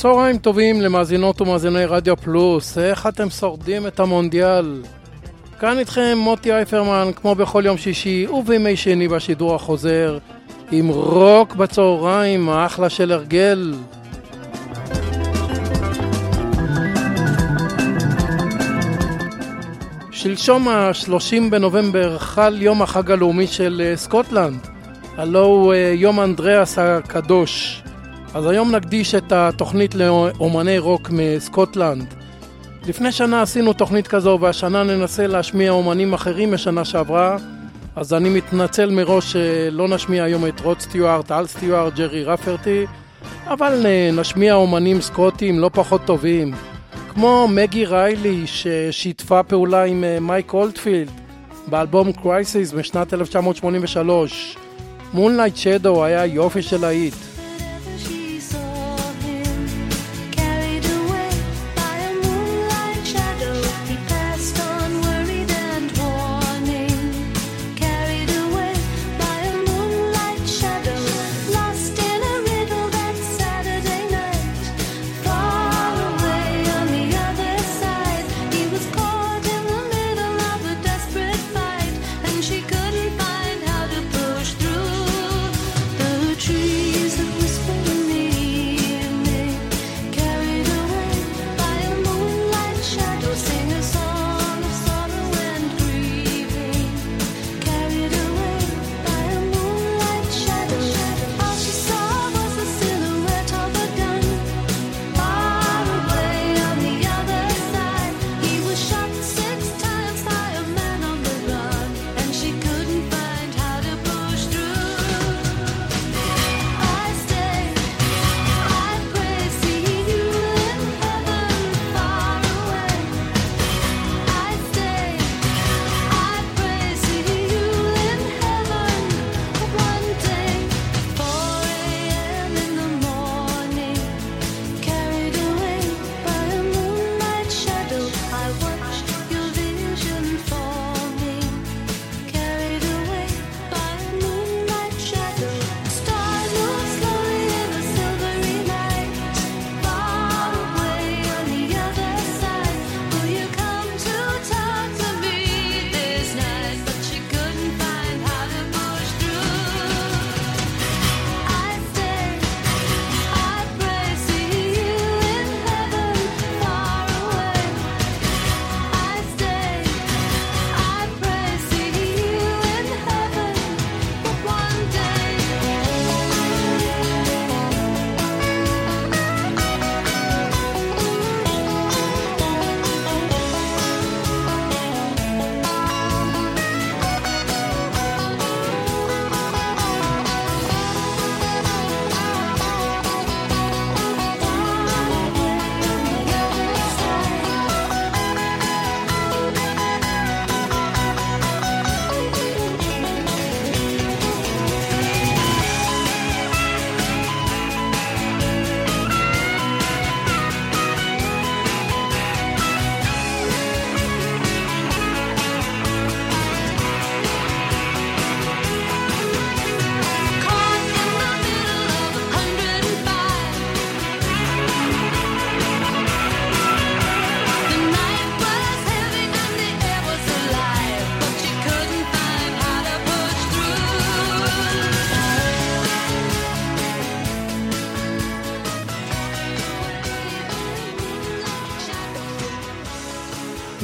צהריים טובים למאזינות ומאזיני רדיו פלוס, איך אתם שורדים את המונדיאל? כאן איתכם מוטי אייפרמן, כמו בכל יום שישי ובימי שני בשידור החוזר, עם רוק בצהריים, אחלה של הרגל. שלשום ה-30 בנובמבר חל יום החג הלאומי של אה, סקוטלנד, הלא הוא אה, יום אנדריאס הקדוש. אז היום נקדיש את התוכנית לאומני רוק מסקוטלנד. לפני שנה עשינו תוכנית כזו והשנה ננסה להשמיע אומנים אחרים משנה שעברה. אז אני מתנצל מראש שלא נשמיע היום את רוד סטיוארט, אל סטיוארט, ג'רי רפרטי אבל נשמיע אומנים סקוטים לא פחות טובים כמו מגי ריילי ששיתפה פעולה עם אה, מייק אולטפילד באלבום קרייסיס משנת 1983 מונלייט שדו היה יופי של להיט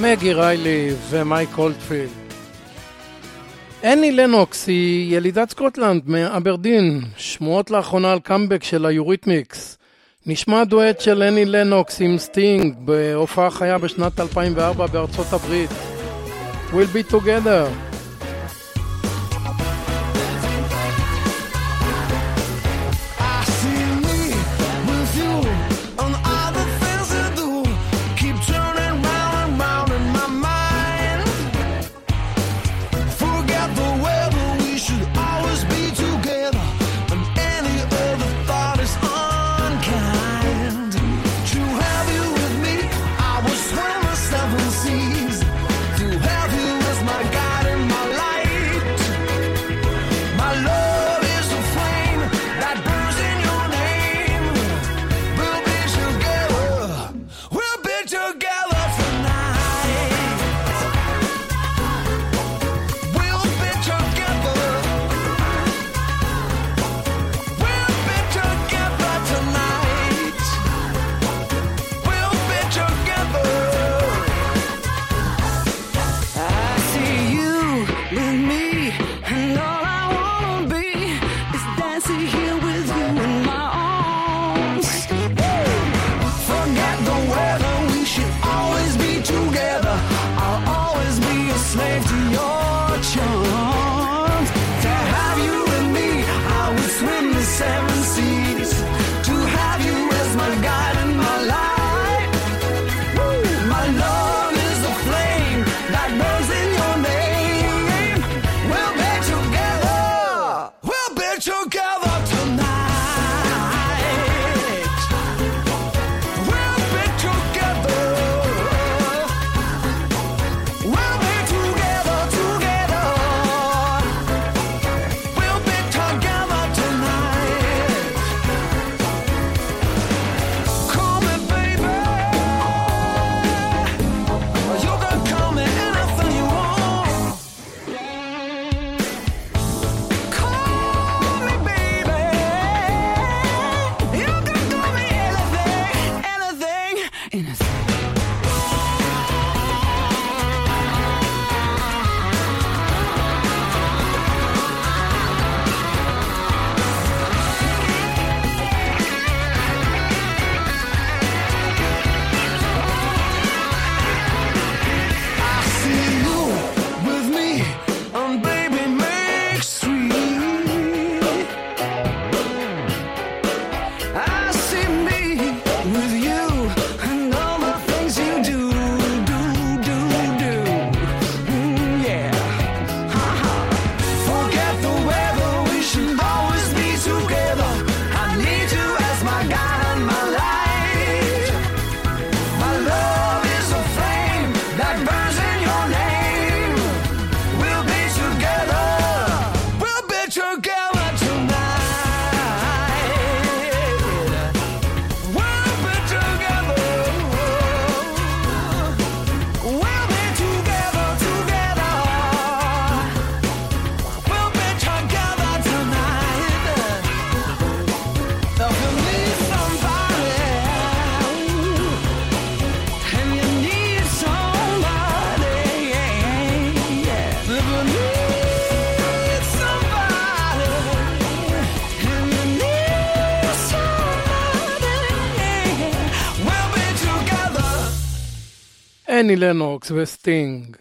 מגי ריילי ומייק אולטפילד. אני לנוקס היא ילידת סקוטלנד מאברדין, שמועות לאחרונה על קאמבק של היוריתמיקס. נשמע דואט של אני לנוקס עם סטינג בהופעה חיה בשנת 2004 בארצות הברית. We'll be together. אני לנוקס וסטינג.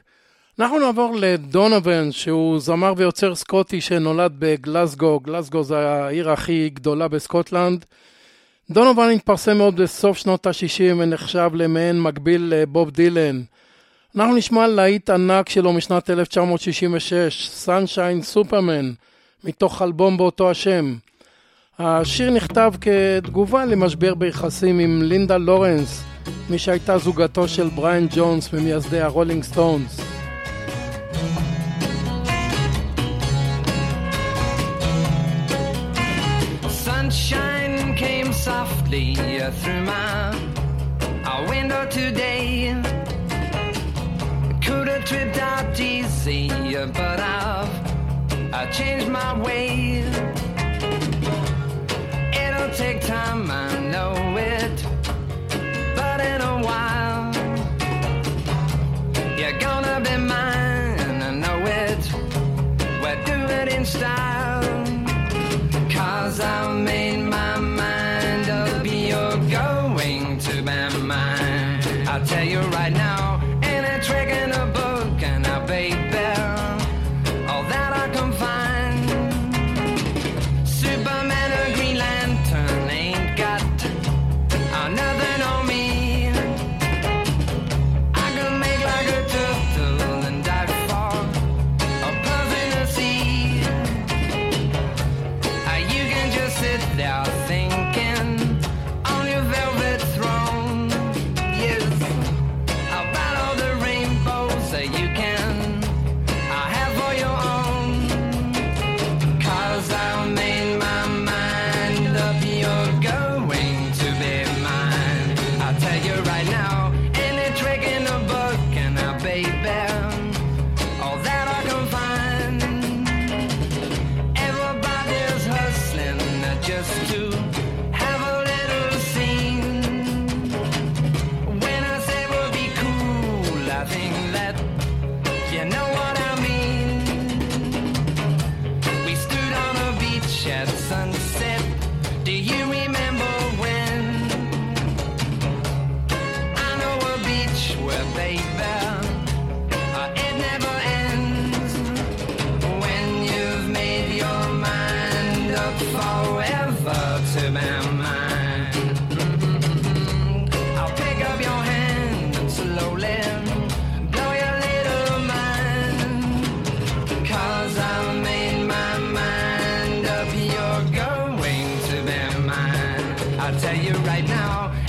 אנחנו נעבור לדונובן, שהוא זמר ויוצר סקוטי שנולד בגלסגו, גלסגו זה העיר הכי גדולה בסקוטלנד. דונובן התפרסם עוד בסוף שנות ה-60 ונחשב למעין מקביל לבוב דילן. אנחנו נשמע להיט ענק שלו משנת 1966, Sunshine Superman, מתוך אלבום באותו השם. השיר נכתב כתגובה למשבר ביחסים עם לינדה לורנס, מי שהייתה זוגתו של בריאן ג'ונס ממייסדי הרולינג סטונס. Sunshine came softly uh, through my window today. Could have tripped out easy, uh, but I've I changed my way. It'll take time, I know it. I'll tell you right now.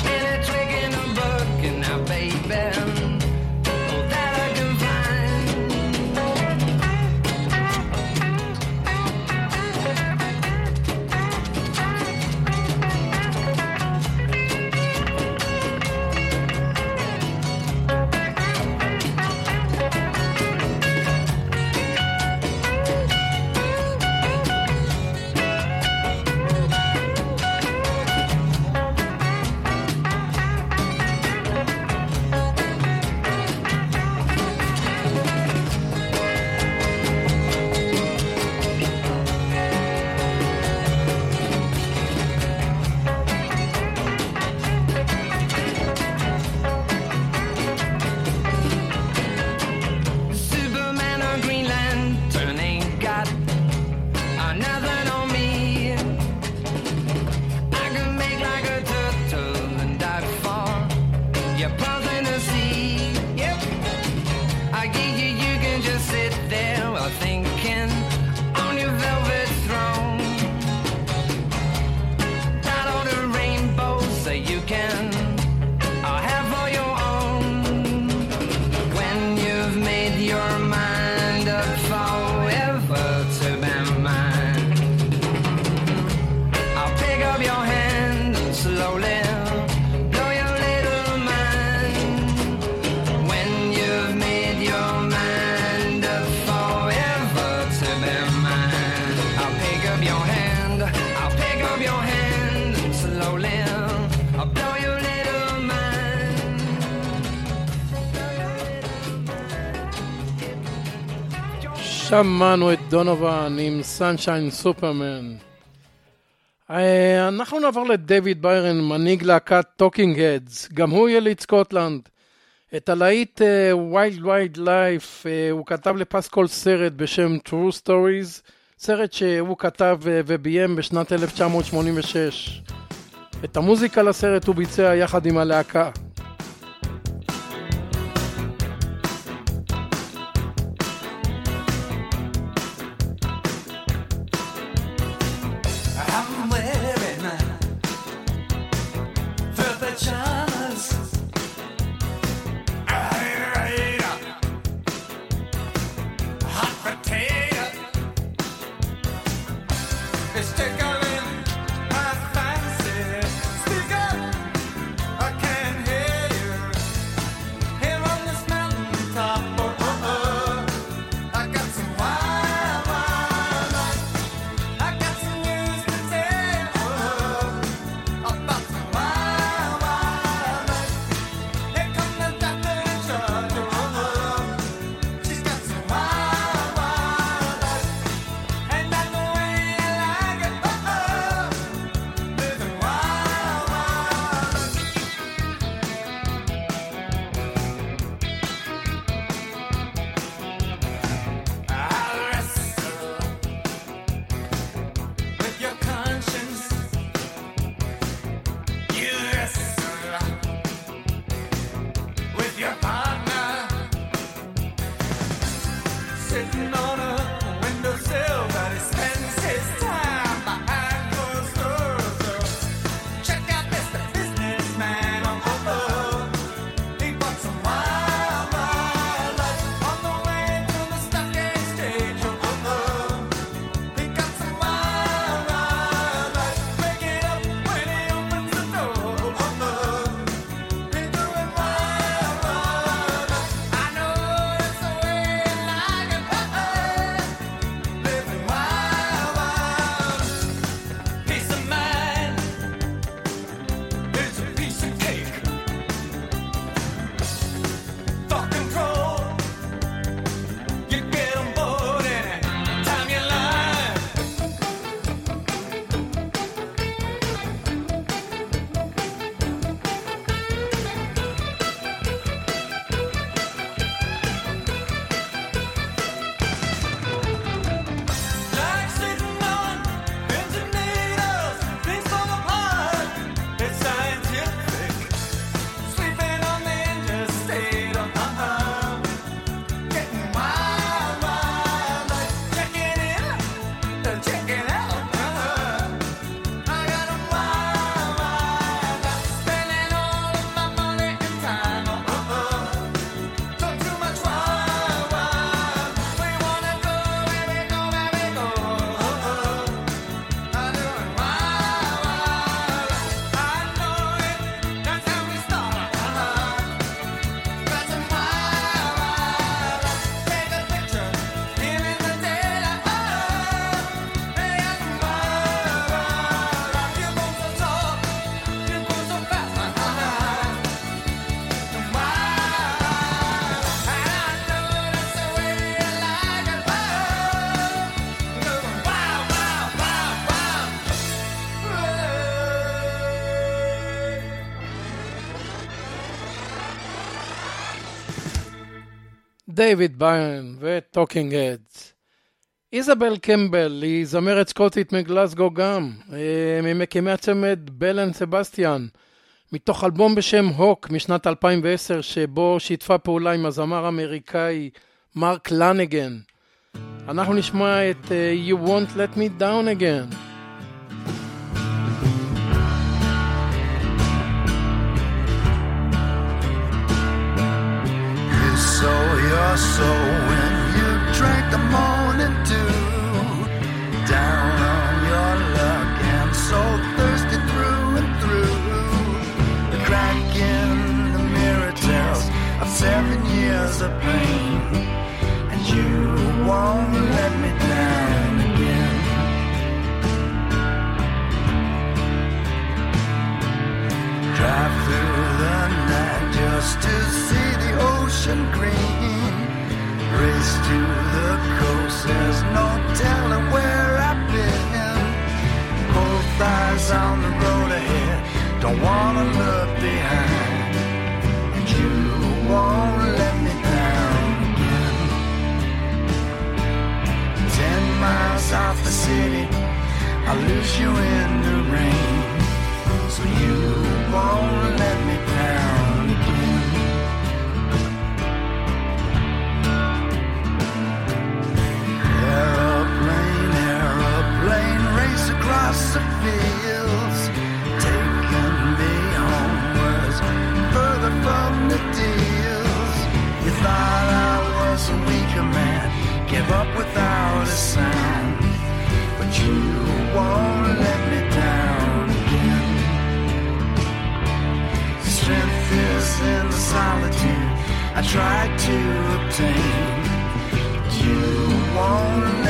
שמענו את דונובן עם Sunshine Superman. אה, אנחנו נעבור לדייוויד בירן, מנהיג להקת Talking Heads, גם הוא יליד סקוטלנד. את הלהיט Wild Wild Life הוא כתב לפסקול סרט בשם True Stories, סרט שהוא כתב אה, וביים בשנת 1986. את המוזיקה לסרט הוא ביצע יחד עם הלהקה. דייוויד בירן ו Talking Heads. איזבל קמבל היא זמרת סקוטית מגלסגו גם, אה, ממקימי הצמד Belle and Sebastian, מתוך אלבום בשם Hawk משנת 2010 שבו שיתפה פעולה עם הזמר האמריקאי מרק לנגן. אנחנו נשמע את אה, You Won't Let Me Down Again. so when you drank the morning dew down on your luck and so thirsty through and through. The crack in the mirror tells of seven years of pain, and you won't let me down again. Drive through the night just to see the ocean green race to the coast. There's no telling where I've been. On the road ahead. Don't wanna look behind. And you won't let me down. Ten miles off the city, I lose you in the rain. So you won't let me. A weaker man, give up without a sound, but you won't let me down again. Strength is in the solitude I tried to obtain. You won't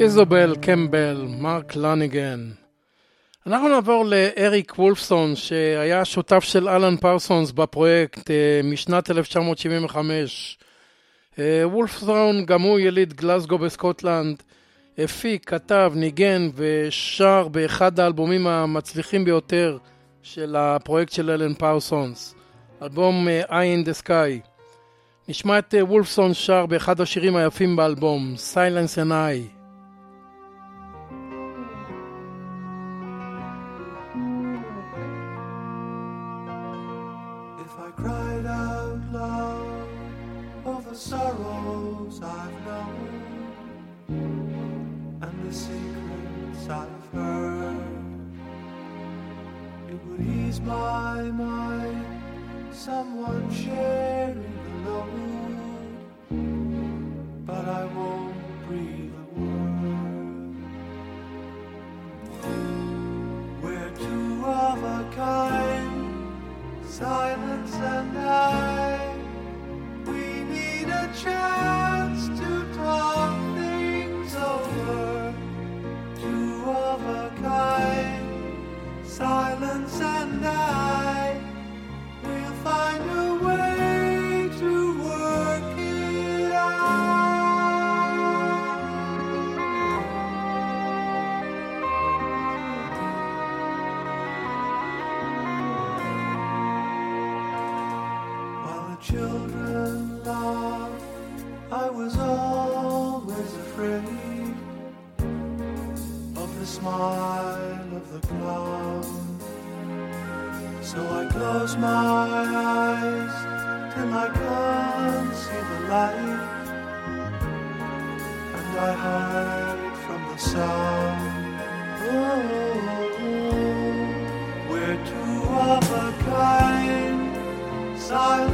איזובל קמבל, מרק לניגן. אנחנו נעבור לאריק וולפסון, שהיה שותף של אלן פרסונס בפרויקט אה, משנת 1975. אה, וולפסון, גם הוא יליד גלסגו בסקוטלנד, הפיק, כתב, ניגן ושר באחד האלבומים המצליחים ביותר של הפרויקט של אלן פרסונס, אלבום אה, Eye in the Sky. נשמע את וולפסון שר באחד השירים היפים באלבום, Silence and I. my mind, someone sharing the load, but I won't breathe a word. We're two of a kind silence and I. We need a chance to talk things over. Two of a kind, silence and I. close my eyes till I can't see the light, and I hide from the sound. Oh, we're two of a kind silence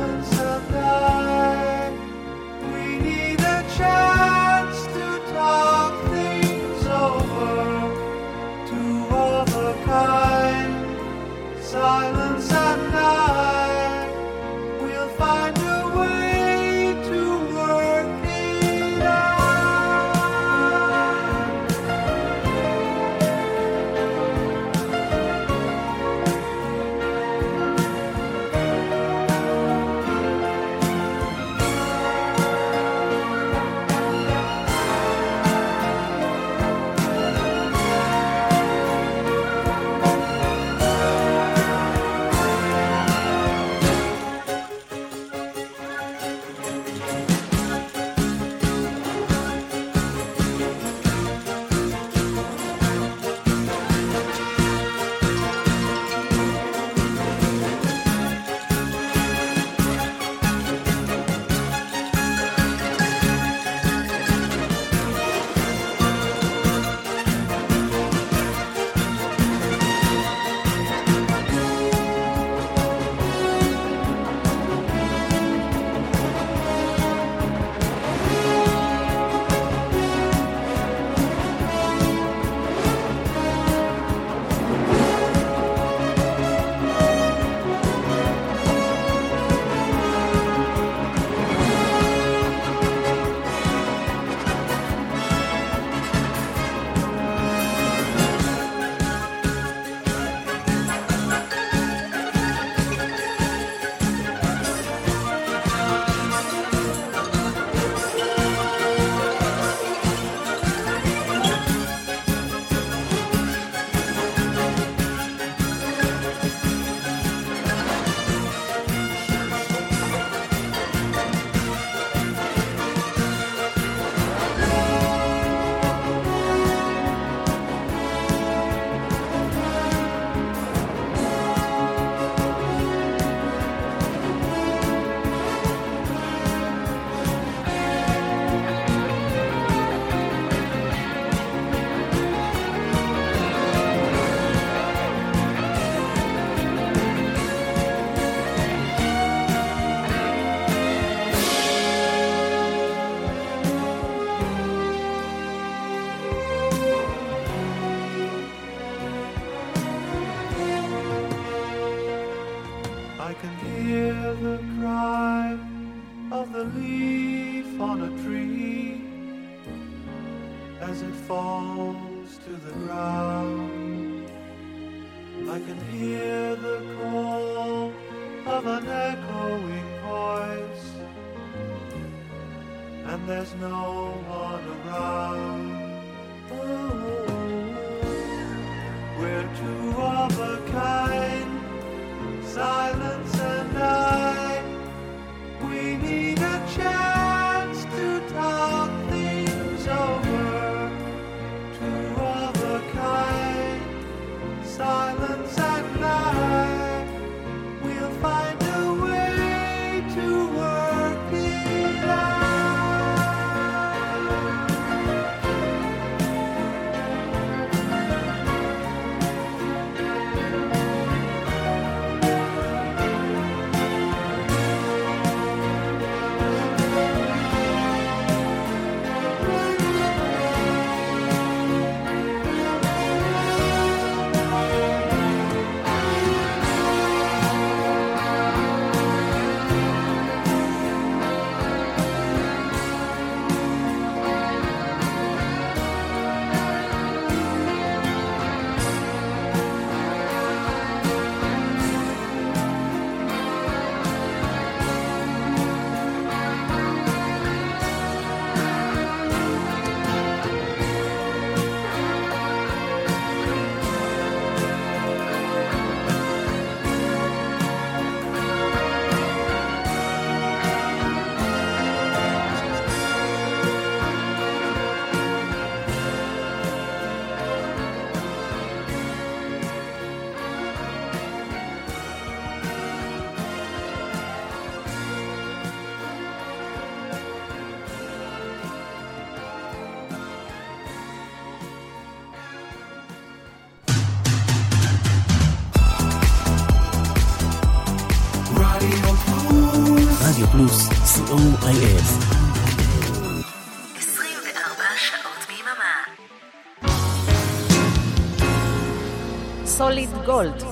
גולד,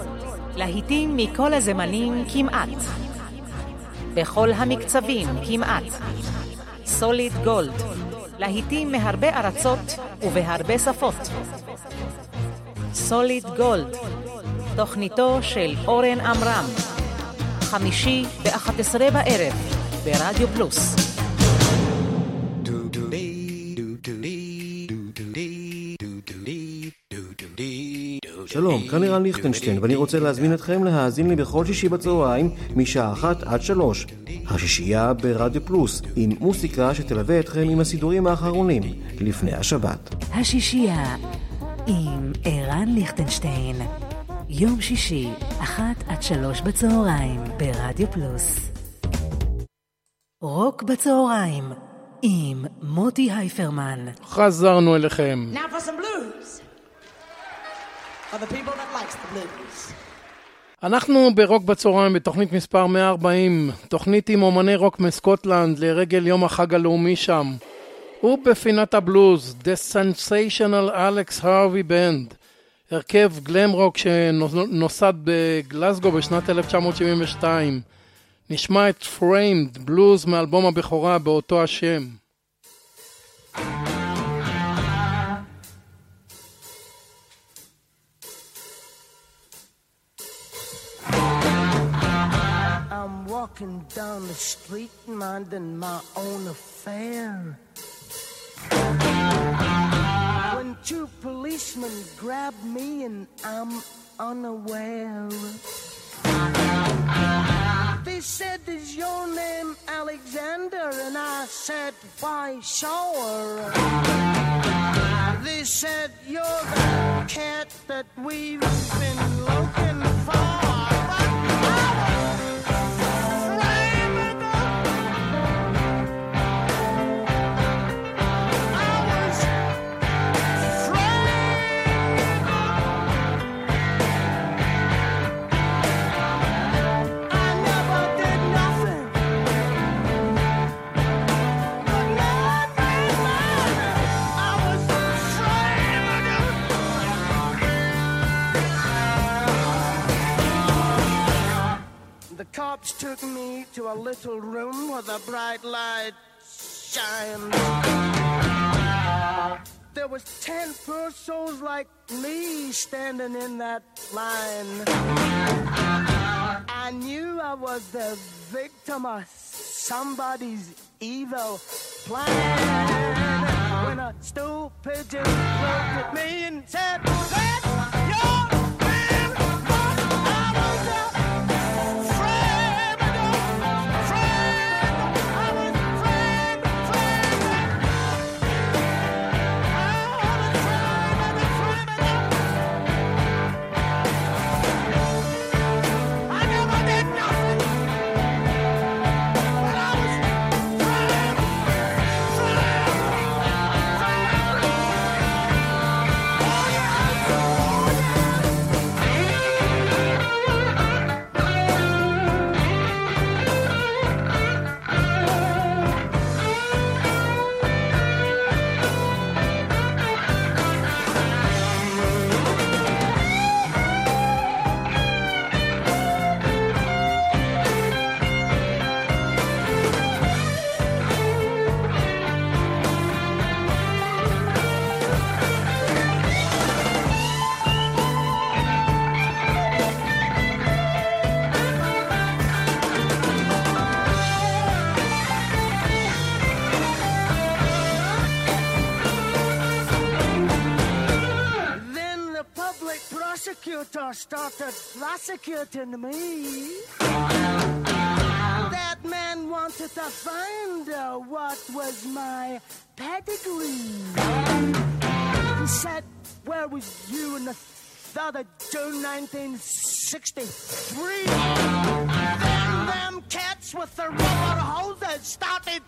להיטים מכל הזמנים כמעט. בכל המקצבים כמעט. סוליד גולד, להיטים מהרבה ארצות ובהרבה שפות. סוליד גולד, תוכניתו של אורן עמרם, חמישי ב-11 בערב, ברדיו פלוס. שלום, כאן לירן ליכטנשטיין, ואני רוצה להזמין אתכם להאזין לי בכל שישי בצהריים, משעה אחת עד שלוש. השישייה ברדיו פלוס, עם מוסיקה שתלווה אתכם עם הסידורים האחרונים, לפני השבת. השישייה עם ערן ליכטנשטיין. יום שישי, אחת עד שלוש בצהריים, ברדיו פלוס. רוק בצהריים, עם מוטי הייפרמן. חזרנו אליכם. Now for some blues. אנחנו ברוק בצהריים בתוכנית מספר 140, תוכנית עם אומני רוק מסקוטלנד לרגל יום החג הלאומי שם. ובפינת הבלוז, The Sensational Alex Harvey Band, הרכב גלם רוק שנוסד בגלסגו בשנת 1972. נשמע את Framed, בלוז מאלבום הבכורה באותו השם. Walking down the street minding my own affair. When two policemen grab me and I'm unaware. They said, Is your name Alexander? And I said, Why, sure. They said, You're the cat that we've been looking for. A little room where the bright light shined. There was ten poor souls like me standing in that line. I knew I was the victim of somebody's evil plan. When a stool pigeon looked at me and said, That's public prosecutor started prosecuting me. That man wanted to find out what was my pedigree. He said, Where was you in the 3rd of June 1963? Then them cats with the rubber hoses started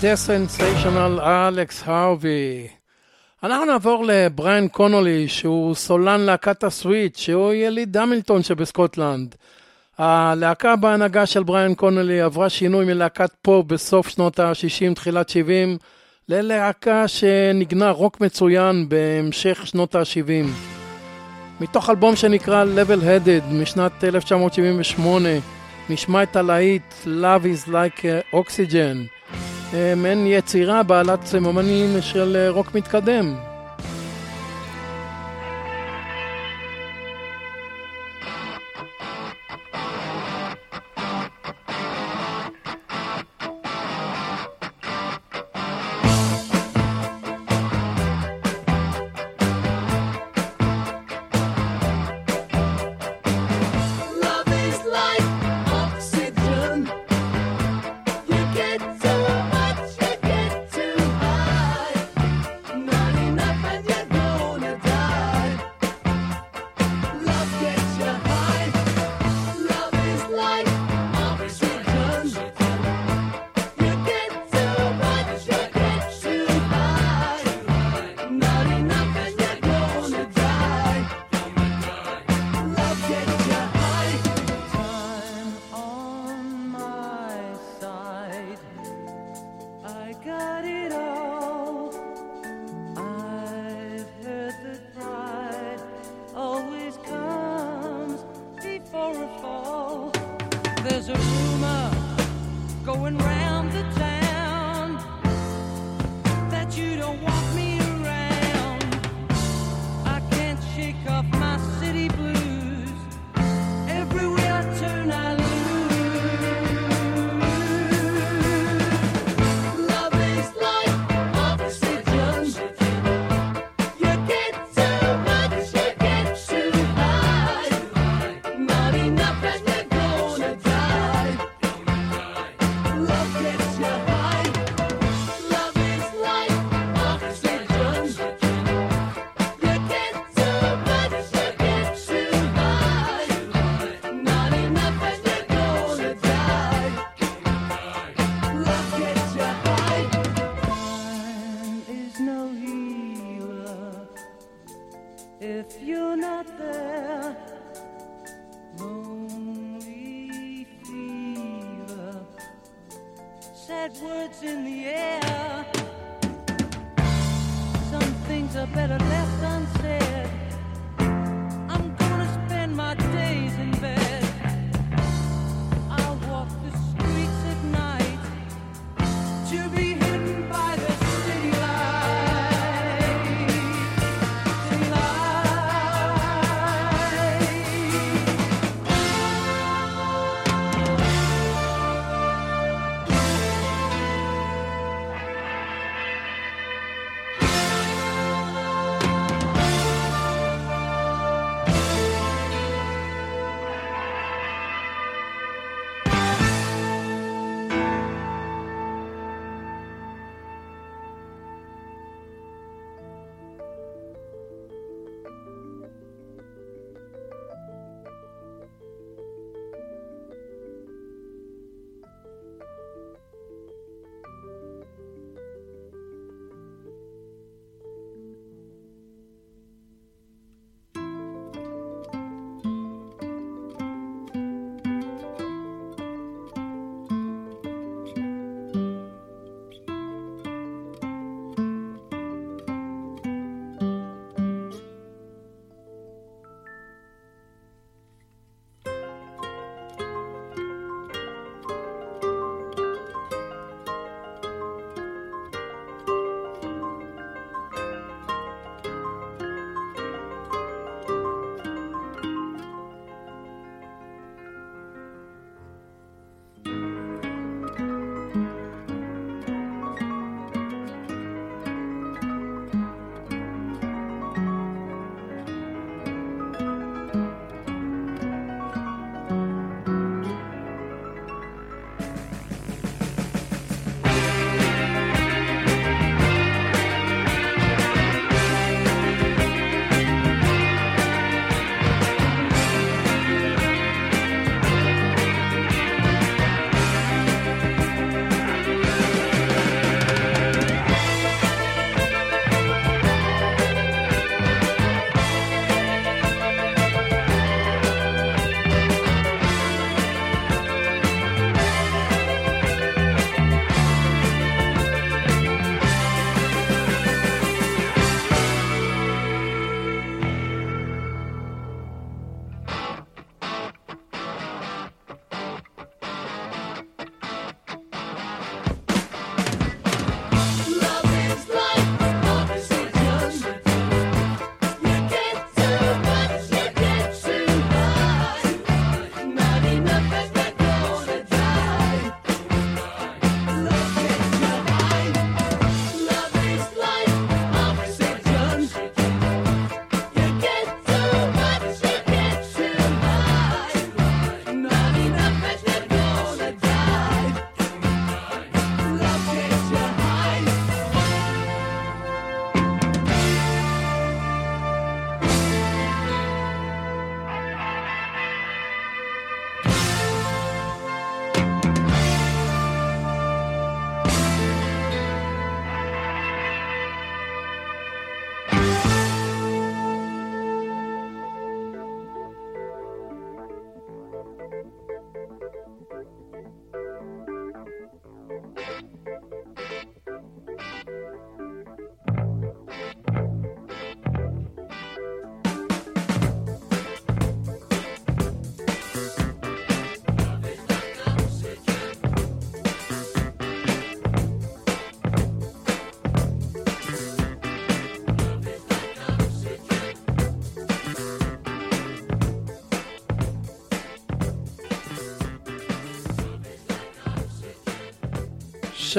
The Sensational אלכס הרווי. אנחנו נעבור לבריין קונולי, שהוא סולן להקת הסוויט, שהוא יליד המילטון שבסקוטלנד. הלהקה בהנהגה של בריין קונולי עברה שינוי מלהקת פופ בסוף שנות ה-60, תחילת 70, ללהקה שנגנה רוק מצוין בהמשך שנות ה-70. מתוך אלבום שנקרא Level Headed משנת 1978, נשמע את הלהיט Love is like Oxygen. אה, מעין יצירה בעלת סממנים של אה, רוק מתקדם.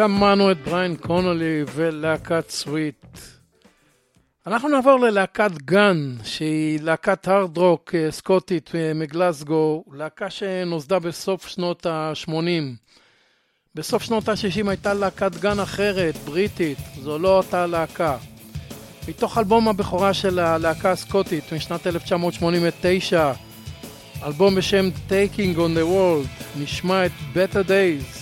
שמענו את בריין קונולי ולהקת סוויט. אנחנו נעבור ללהקת גן, שהיא להקת הארד רוק אה, סקוטית אה, מגלסגו, להקה שנוסדה בסוף שנות ה-80. בסוף שנות ה-60 הייתה להקת גן אחרת, בריטית, זו לא אותה להקה. מתוך אלבום הבכורה של הלהקה הסקוטית משנת 1989, אלבום בשם Taking on the World, נשמע את Better Days.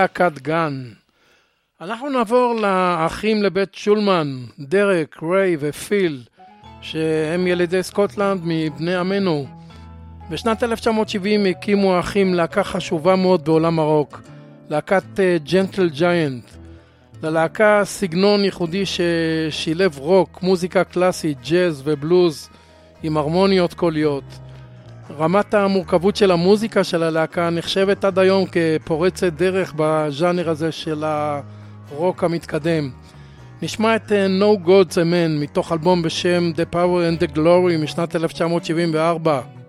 להקת Gun. אנחנו נעבור לאחים לבית שולמן, דרק, ריי ופיל, שהם ילידי סקוטלנד מבני עמנו. בשנת 1970 הקימו האחים להקה חשובה מאוד בעולם הרוק, להקת Gentle אה, Giant. ללהקה סגנון ייחודי ששילב רוק, מוזיקה קלאסית, ג'אז ובלוז עם הרמוניות קוליות. רמת המורכבות של המוזיקה של הלהקה נחשבת עד היום כפורצת דרך בז'אנר הזה של הרוק המתקדם. נשמע את uh, No Gods Amen מתוך אלבום בשם The Power and the Glory משנת 1974.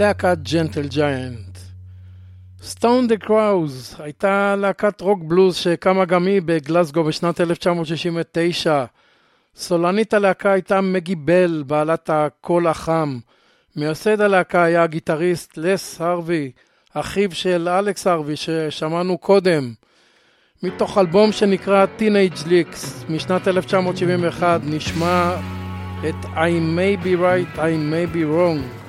להקת Gentle Giant. Stone the Crows הייתה להקת רוק בלוז שקמה גם היא בגלסגו בשנת 1969. סולנית הלהקה הייתה מגי בל, בעלת הקול החם. מייסד הלהקה היה הגיטריסט לס הרווי, אחיו של אלכס הרווי ששמענו קודם. מתוך אלבום שנקרא Teenage Licks משנת 1971 נשמע את I may be right, I may be wrong.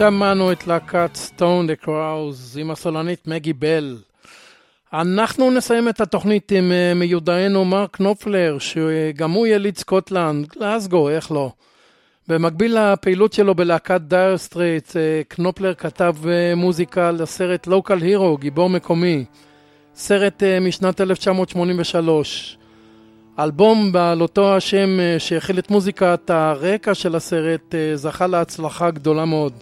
שמענו את להקת Stone the Crows עם הסולנית מגי בל. אנחנו נסיים את התוכנית עם אה, מיודענו מרק נופלר, שגם הוא יליד סקוטלנד, גלסגו, איך לא. במקביל לפעילות שלו בלהקת Dire Straits, אה, קנופלר כתב אה, מוזיקה לסרט Local Hero, גיבור מקומי. סרט משנת 1983. אלבום בעל אותו השם שהכיל את מוזיקת הרקע של הסרט זכה להצלחה גדולה מאוד.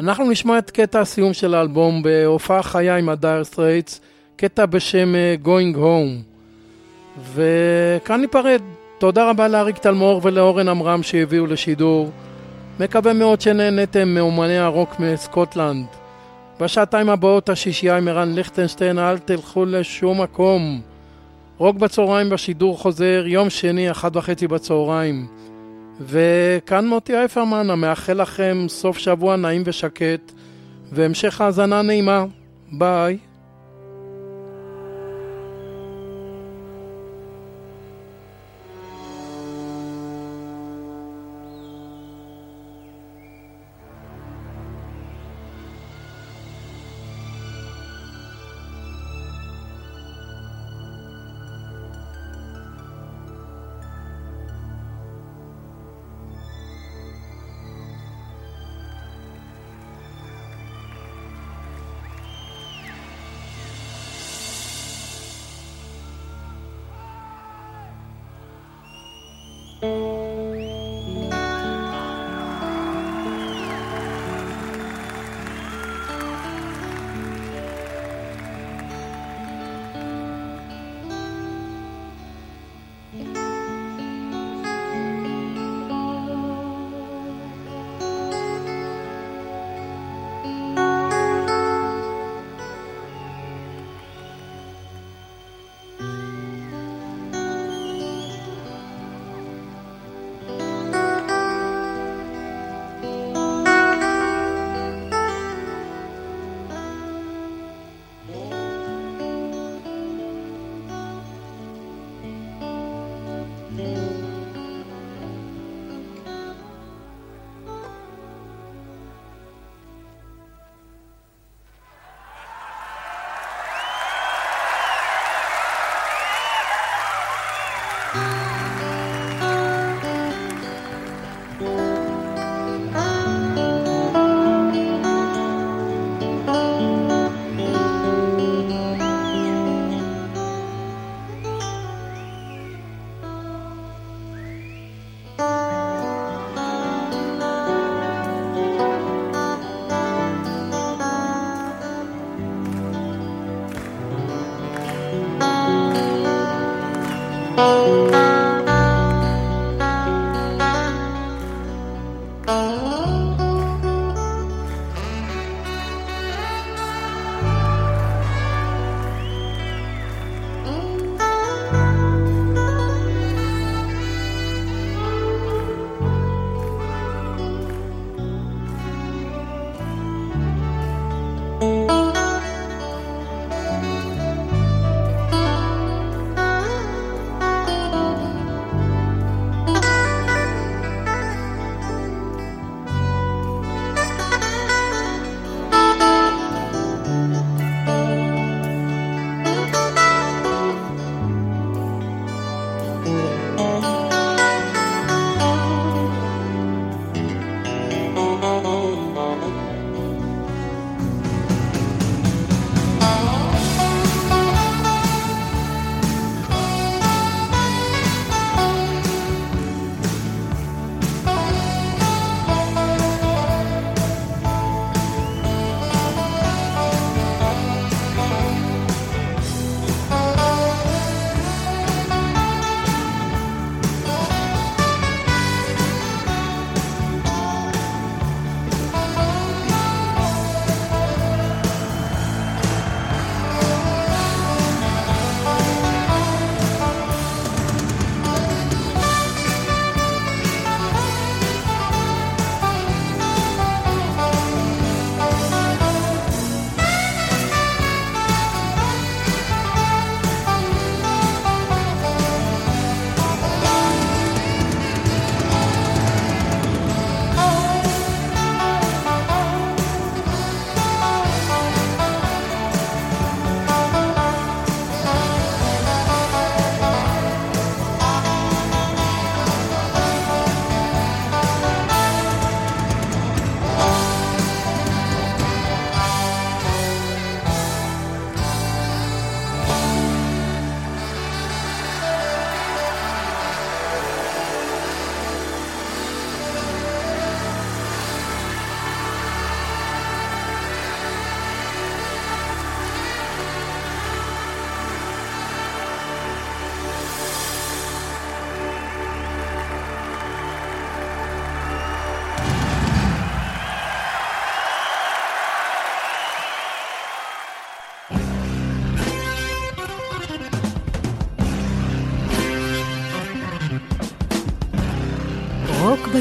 אנחנו נשמע את קטע הסיום של האלבום בהופעה חיה עם ה Dire Straits, קטע בשם אה, Going Home. וכאן ניפרד. תודה רבה לאריק תלמור ולאורן עמרם שהביאו לשידור. מקווה מאוד שנהנתם מאמני הרוק מסקוטלנד. בשעתיים הבאות השישייה עם ערן ליכטנשטיין, אל תלכו לשום מקום. רוק בצהריים בשידור חוזר, יום שני, אחת וחצי בצהריים. וכאן מוטי אייפרמן, המאחל לכם סוף שבוע נעים ושקט, והמשך האזנה נעימה. ביי.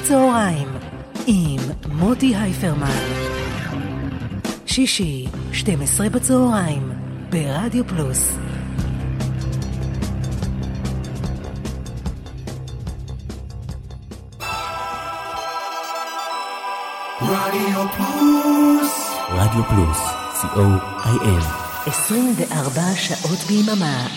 בצהריים עם מוטי הייפרמן. שישי, 12 בצהריים, ברדיו פלוס. רדיו פלוס. רדיו פלוס, co.il. 24 שעות ביממה.